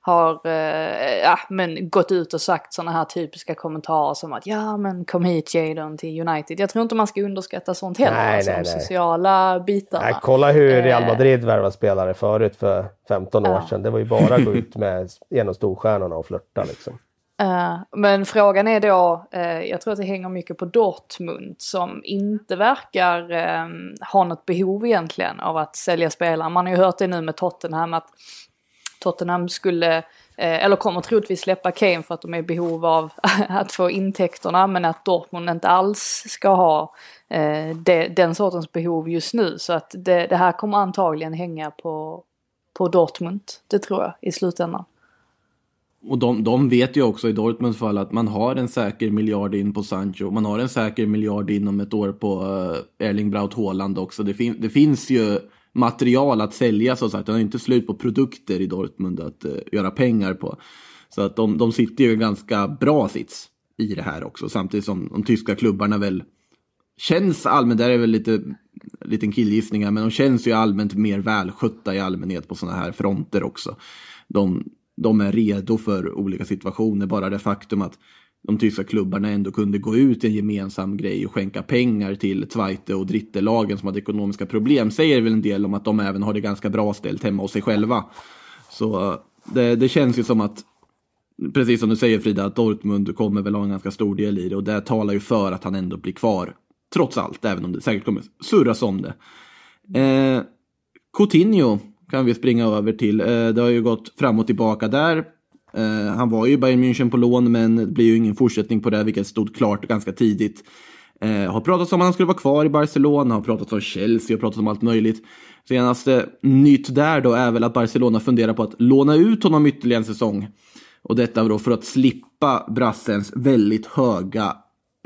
har eh, ja, men gått ut och sagt sådana här typiska kommentarer som att ja men kom hit Jadon till United. Jag tror inte man ska underskatta sånt heller, Nej, alltså, nej, de sociala bitarna. Nej, kolla hur Real. Madrid värvade spelare förut för 15 år Ja. sedan. Det var ju bara att gå ut med en av storstjärnorna och flörta liksom. Eh, men frågan är då, eh, jag tror att det hänger mycket på Dortmund som inte verkar eh, ha något behov egentligen av att sälja spelare. Man har ju hört det nu med Tottenham att Tottenham skulle, eller kommer troligtvis släppa Kane för att de är i behov av [LAUGHS] att få intäkterna men att Dortmund inte alls ska ha eh, den sortens behov just nu. Så att det, det här kommer antagligen hänga på, på Dortmund, det tror jag i slutändan. Och de, de vet ju också i Dortmunds fall att man har en säker miljard in på Sancho. Man har en säker miljard inom ett år på uh, Erling Braut Haaland också. Det, fin det finns ju material att sälja så sagt. Det har inte slut på produkter i Dortmund att uh, göra pengar på. Så att de, de sitter ju i en ganska bra sits i det här också. Samtidigt som de tyska klubbarna väl känns allmänt, där är väl lite liten killgissning här, men de känns ju allmänt mer välskötta i allmänhet på sådana här fronter också. De, de är redo för olika situationer, bara det faktum att de tyska klubbarna ändå kunde gå ut i en gemensam grej och skänka pengar till Zweite och Drittelagen som hade ekonomiska problem säger väl en del om att de även har det ganska bra ställt hemma hos sig själva. Så eh, det, det känns ju som att precis som du säger Frida, att Dortmund kommer väl ha en ganska stor del i det och det talar ju för att han ändå blir kvar. Trots allt, även om det säkert kommer surras om det. Eh, Coutinho kan vi springa över till. Eh, det har ju gått fram och tillbaka där. Eh, han var ju i Bayern München på lån men det blir ju ingen fortsättning på det vilket stod klart ganska tidigt. Eh, har pratats om att han skulle vara kvar i Barcelona, har pratats om Chelsea, har pratats om allt möjligt. Senaste nytt där då är väl att Barcelona funderar på att låna ut honom ytterligare en säsong. Och detta då för att slippa brassens väldigt höga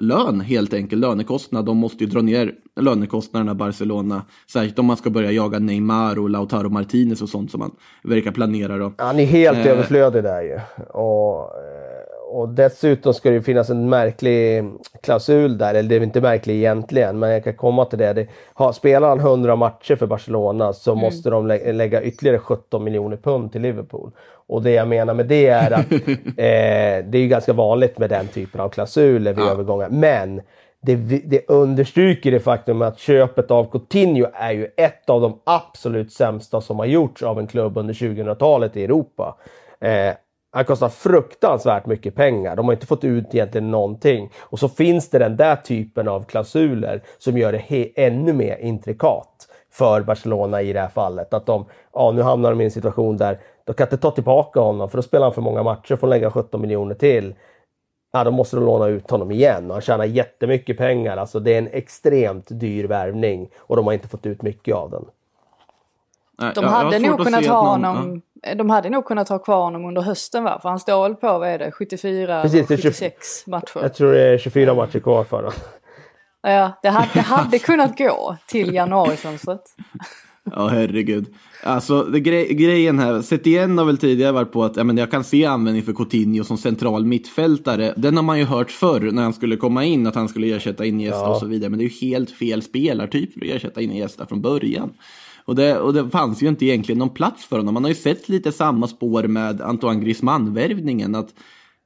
lön, helt enkelt lönekostnad. De måste ju dra ner lönekostnaderna Barcelona. Särskilt om man ska börja jaga Neymar och Lautaro Martinez och sånt som man verkar planera då. Han är helt Eh. överflödig där ju. Och, eh, och dessutom ska det ju finnas en märklig klausul där, eller det är inte märklig egentligen, men jag kan komma till det. det har, spelar han 100 matcher för Barcelona så måste de lä lägga ytterligare 17 miljoner pund till Liverpool. Och det jag menar med det är att [LAUGHS] eh, det är ju ganska vanligt med den typen av klausuler vid övergångar. Men det, det understryker det faktum att köpet av Coutinho är ju ett av de absolut sämsta som har gjorts av en klubb under 2000-talet i Europa. Eh, han kostar fruktansvärt mycket pengar. De har inte fått ut egentligen någonting. Och så finns det den där typen av klausuler som gör det ännu mer intrikat för Barcelona i det här fallet. Att de, ja nu hamnar de i en situation där de kan inte ta tillbaka honom för då spelar han för många matcher, och får lägga 17 miljoner till. Ja, då måste de låna ut honom igen och han tjänar jättemycket pengar. Alltså det är en extremt dyr värvning och de har inte fått ut mycket av den. De hade nog kunnat ha någon- honom, de hade nog kunnat ha kvar honom under hösten va? För han står väl på, vad är det, 74 Precis, och det är 20 76 matcher. Jag tror det är 24 matcher kvar för dem. Ja, det hade, det hade kunnat gå till januarifönstret. Ja, herregud. Alltså, det gre grejen här, Setien har väl tidigare varit på att ja, men jag kan se användning för Coutinho som central mittfältare. Den har man ju hört förr när han skulle komma in, att han skulle ersätta Iniesta Ja. och så vidare. Men det är ju helt fel spelartyp för att ersätta Iniesta från början. Och det, och det fanns ju inte egentligen någon plats för honom. Man har ju sett lite samma spår med Antoine Griezmann-värvningen. Att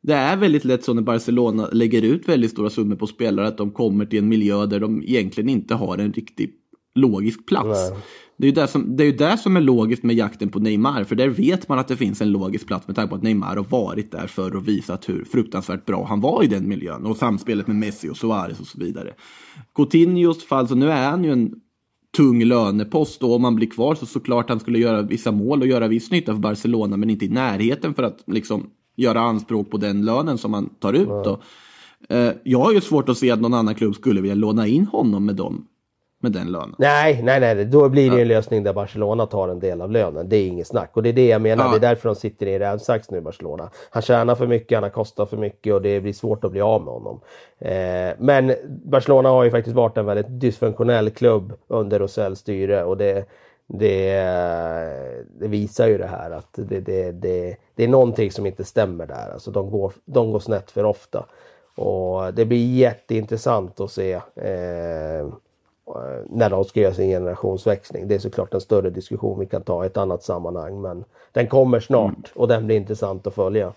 det är väldigt lätt så när Barcelona lägger ut väldigt stora summor på spelare att de kommer till en miljö där de egentligen inte har en riktig logisk plats. Nej. Det är, ju det, som, det är ju det som är logiskt med jakten på Neymar, för där vet man att det finns en logisk plats med tanke på att Neymar har varit där för att visat hur fruktansvärt bra han var i den miljön och samspelet med Messi och Suarez och så vidare. Coutinhos fall, så nu är han ju en tung lönepost och om han blir kvar så såklart han skulle göra vissa mål och göra viss nytta för Barcelona men inte i närheten för att liksom göra anspråk på den lönen som han tar ut. Då. Eh, jag har ju svårt att se att någon annan klubb skulle vilja låna in honom med, dem, med den lönen. Nej, nej, nej, då blir det en lösning där Barcelona tar en del av lönen. Det är inget snack. Och det är det jag menar, Ja. det är därför de sitter i rävsax nu, Barcelona. Han tjänar för mycket, han har kostat för mycket och det blir svårt att bli av med honom. Eh, men Barcelona har ju faktiskt varit en väldigt dysfunktionell klubb under Rosells styre och det, det, det visar ju det här att det, det, det, det är någonting som inte stämmer där. Alltså de går, de går snett för ofta. Och det blir jätteintressant att se eh, när de ska göra sin generationsväxling. Det är såklart en större diskussion vi kan ta i ett annat sammanhang. Men den kommer snart och den blir intressant att följa.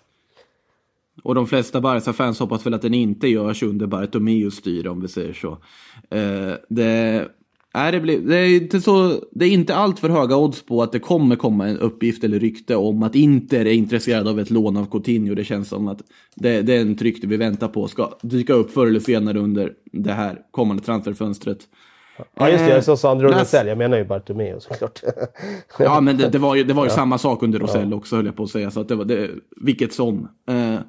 Och de flesta Barca-fans hoppas väl att den inte görs under Bartomeus styre om vi säger så. Eh, det, är det, blir, det, är inte så, det är inte allt för höga odds på att det kommer komma en uppgift eller rykte om att Inter är intresserad av ett lån av Coutinho. Det känns som att det, det är en rykte vi väntar på ska dyka upp förr eller senare under det här kommande transferfönstret. Ja just det, jag sa Sandro läs- Rosell. Jag menar ju Bartomeu såklart. Ja, men det, det var ju, det var ju samma sak under Rosell också, höll jag på att säga. Så att det var, det, vilket som. Eh,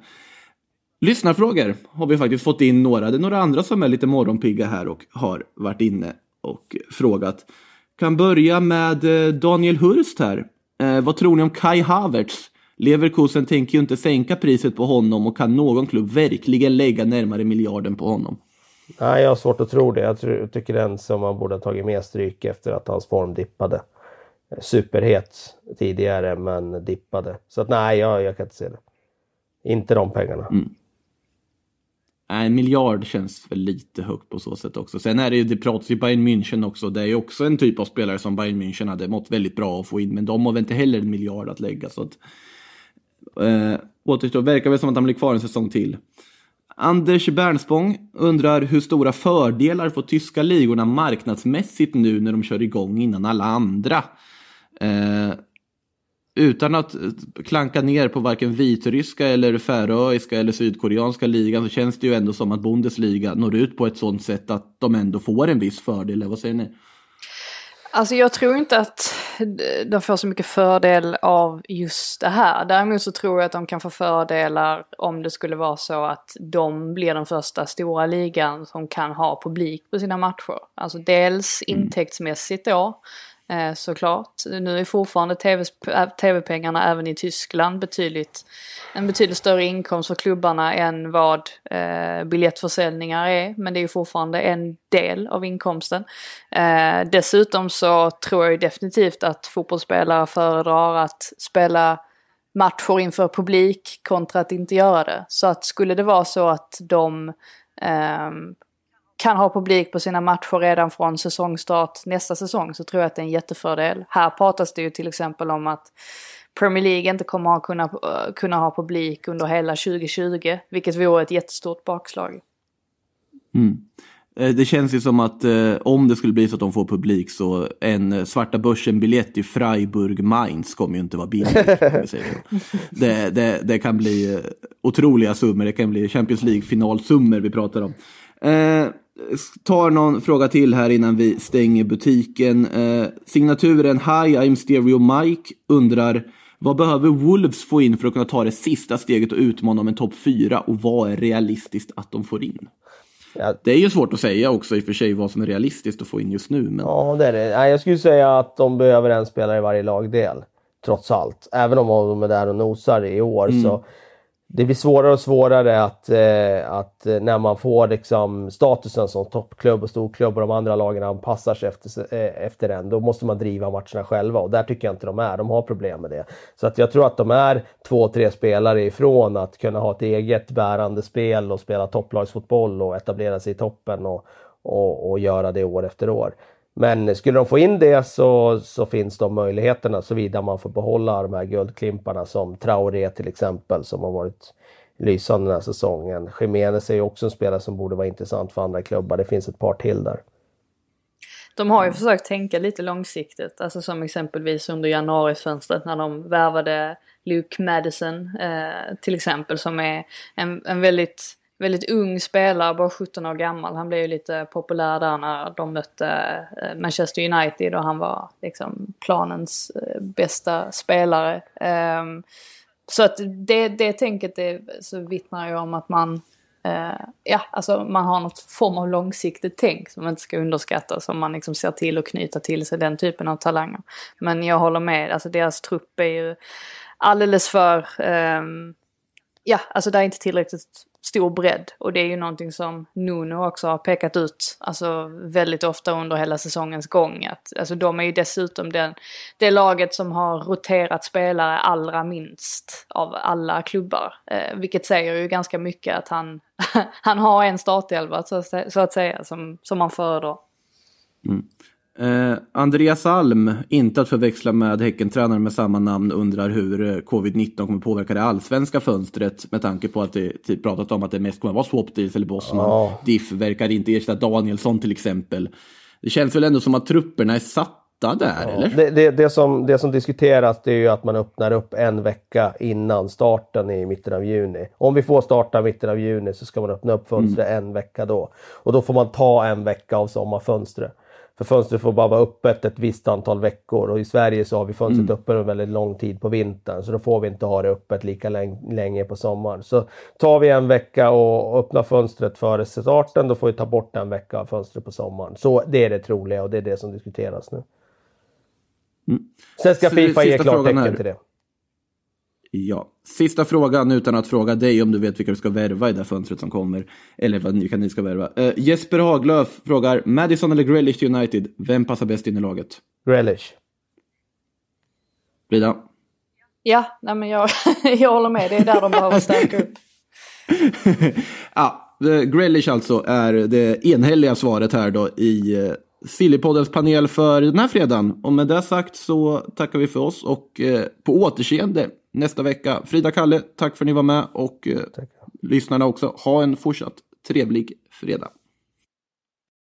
lyssnarfrågor har vi faktiskt fått in några. Det är några andra som är lite morgonpigga här och har varit inne och frågat. Kan börja med eh, Daniel Hurst här. Eh, vad tror ni om Kai Havertz? Leverkusen tänker ju inte sänka priset på honom och kan någon klubb verkligen lägga närmare miljarden på honom? Nej, jag har svårt att tro det. Jag tror, tycker den som man borde ha tagit mer stryk efter att hans form dippade. Eh, superhet tidigare, men dippade. Så att nej, jag, jag kan inte se det. Inte de pengarna. Mm. Nej, En miljard känns väl lite högt på så sätt också. Sen är det ju, det pratas ju Bayern München också. Det är ju också en typ av spelare som Bayern München hade mått väldigt bra att få in. Men de har väl inte heller en miljard att lägga. Så att, eh, återstår, verkar väl som att han blir kvar en säsong till. Anders Bernspång undrar hur stora fördelar får tyska ligorna marknadsmässigt nu när de kör igång innan alla andra? Eh, utan att eh, klanka ner på varken vitryska eller färöiska eller sydkoreanska ligan så känns det ju ändå som att Bundesliga når ut på ett sånt sätt att de ändå får en viss fördel. Eller Vad säger ni? Alltså jag tror inte att de får så mycket fördel av just det här. Däremot så tror jag att de kan få fördelar om det skulle vara så att de blir den första stora ligan som kan ha publik på sina matcher. Alltså dels intäktsmässigt då, eh, såklart. Nu är fortfarande tv-pengarna äh, tv-pengarna även i Tyskland betydligt, en betydligt större inkomst för klubbarna än vad eh, biljettförsäljningar är. Men det är fortfarande en del av inkomsten. Eh, dessutom så tror jag definitivt att fotbollsspelare föredrar att spela matcher inför publik kontra att inte göra det. Så att skulle det vara så att de eh, kan ha publik på sina matcher redan från säsongstart nästa säsong så tror jag att det är en jättefördel. Här pratas det ju till exempel om att Premier League inte kommer att kunna, kunna ha publik under hela 2020, vilket vore ett jättestort bakslag. Eh, Det känns ju som att eh, om det skulle bli så att de får publik så en eh, svarta börsen-biljett i Freiburg Mainz kommer ju inte vara billig. [LAUGHS] det, det, det kan bli eh, otroliga summor. Det kan bli Champions League-finalsummor vi pratar om. Eh, tar någon fråga till här innan vi stänger butiken. Eh, signaturen Hi I'm Stereo Mike undrar vad behöver Wolves få in för att kunna ta det sista steget och utmana om en topp 4 och vad är realistiskt att de får in? Ja. Det är ju svårt att säga också i och för sig vad som är realistiskt att få in just nu. Men... Ja, det är det. Jag skulle säga att de behöver en spelare i varje lagdel. Trots allt. Även om de är där och nosar i år så det blir svårare och svårare att, eh, att eh, när man får liksom, statusen som toppklubb och storklubb och de andra lagen anpassar sig efter, eh, efter den, då måste man driva matcherna själva och där tycker jag inte de är. De har problem med det. Så att jag tror att de är två, tre spelare ifrån att kunna ha ett eget bärande spel och spela topplagsfotboll och etablera sig i toppen och, och, och göra det år efter år. Men skulle de få in det så, så finns de möjligheterna såvida man får behålla de här guldklimparna som Traoré till exempel som har varit lysande den här säsongen. Jiménez är ju också en spelare som borde vara intressant för andra klubbar. Det finns ett par till där. De har ju försökt tänka lite långsiktigt, alltså som exempelvis under januarifönstret när de värvade Luke Madison eh, till exempel som är en, en väldigt väldigt ung spelare, bara 17 år gammal. Han blev ju lite populär där när de mötte eh, Manchester United och han var liksom planens eh, bästa spelare. Ehm, så att det, det tänket det, så vittnar ju om att man eh, ja, alltså man har något form av långsiktigt tänk som man inte ska underskatta. Som man liksom ser till att knyta till sig den typen av talanger. Men jag håller med, alltså deras trupp är ju alldeles för... Um, ja, alltså det är inte tillräckligt stor bredd. Och det är ju någonting som Nuno också har pekat ut alltså väldigt ofta under hela säsongens gång. Att, alltså de är ju dessutom den, det laget som har roterat spelare allra minst av alla klubbar. Eh, vilket säger ju ganska mycket att han, [LAUGHS] han har en startelva så, så att säga som, som han föredrar. Mm. Eh, Andreas Alm, inte att förväxla med Häckentränaren med samma namn, undrar hur eh, covid-19 kommer påverka det allsvenska fönstret med tanke på att det typ pratat om att det mest kommer vara Swapdeals eller Bosman. Ja. Diff verkar inte ersätta Danielsson till exempel. Det känns väl ändå som att trupperna är satta där, ja. eller? Det, det, det, som, det som diskuteras det är ju att man öppnar upp en vecka innan starten i mitten av juni. Om vi får starta i mitten av juni så ska man öppna upp fönstret mm. en vecka då. Och då får man ta en vecka av sommarfönstret. För fönstret får bara vara öppet ett visst antal veckor och i Sverige så har vi fönstret mm. öppet en väldigt lång tid på vintern så då får vi inte ha det öppet lika länge på sommaren. Så tar vi en vecka och öppnar fönstret före starten då får vi ta bort en vecka av fönstret på sommaren. Så det är det troliga och det är det som diskuteras nu. Mm. Sen ska så Fifa ge klartecken till det. Ja. Sista frågan utan att fråga dig om du vet vilka du ska värva i det fönstret som kommer. Eller vad vilka ni ska värva. Uh, Jesper Haglöf frågar Madison eller Grealish till United. Vem passar bäst in i laget? Grealish. Frida? Ja, nej men jag, [LAUGHS] jag håller med. Det är där de behöver stärka upp. [LAUGHS] ja, Grealish alltså är det enhälliga svaret här då i uh, Sillypoddens panel för den här fredagen. Och med det sagt så tackar vi för oss och på återseende nästa vecka. Frida Kalle, tack för att ni var med och eh, lyssnarna också. Ha en fortsatt trevlig fredag.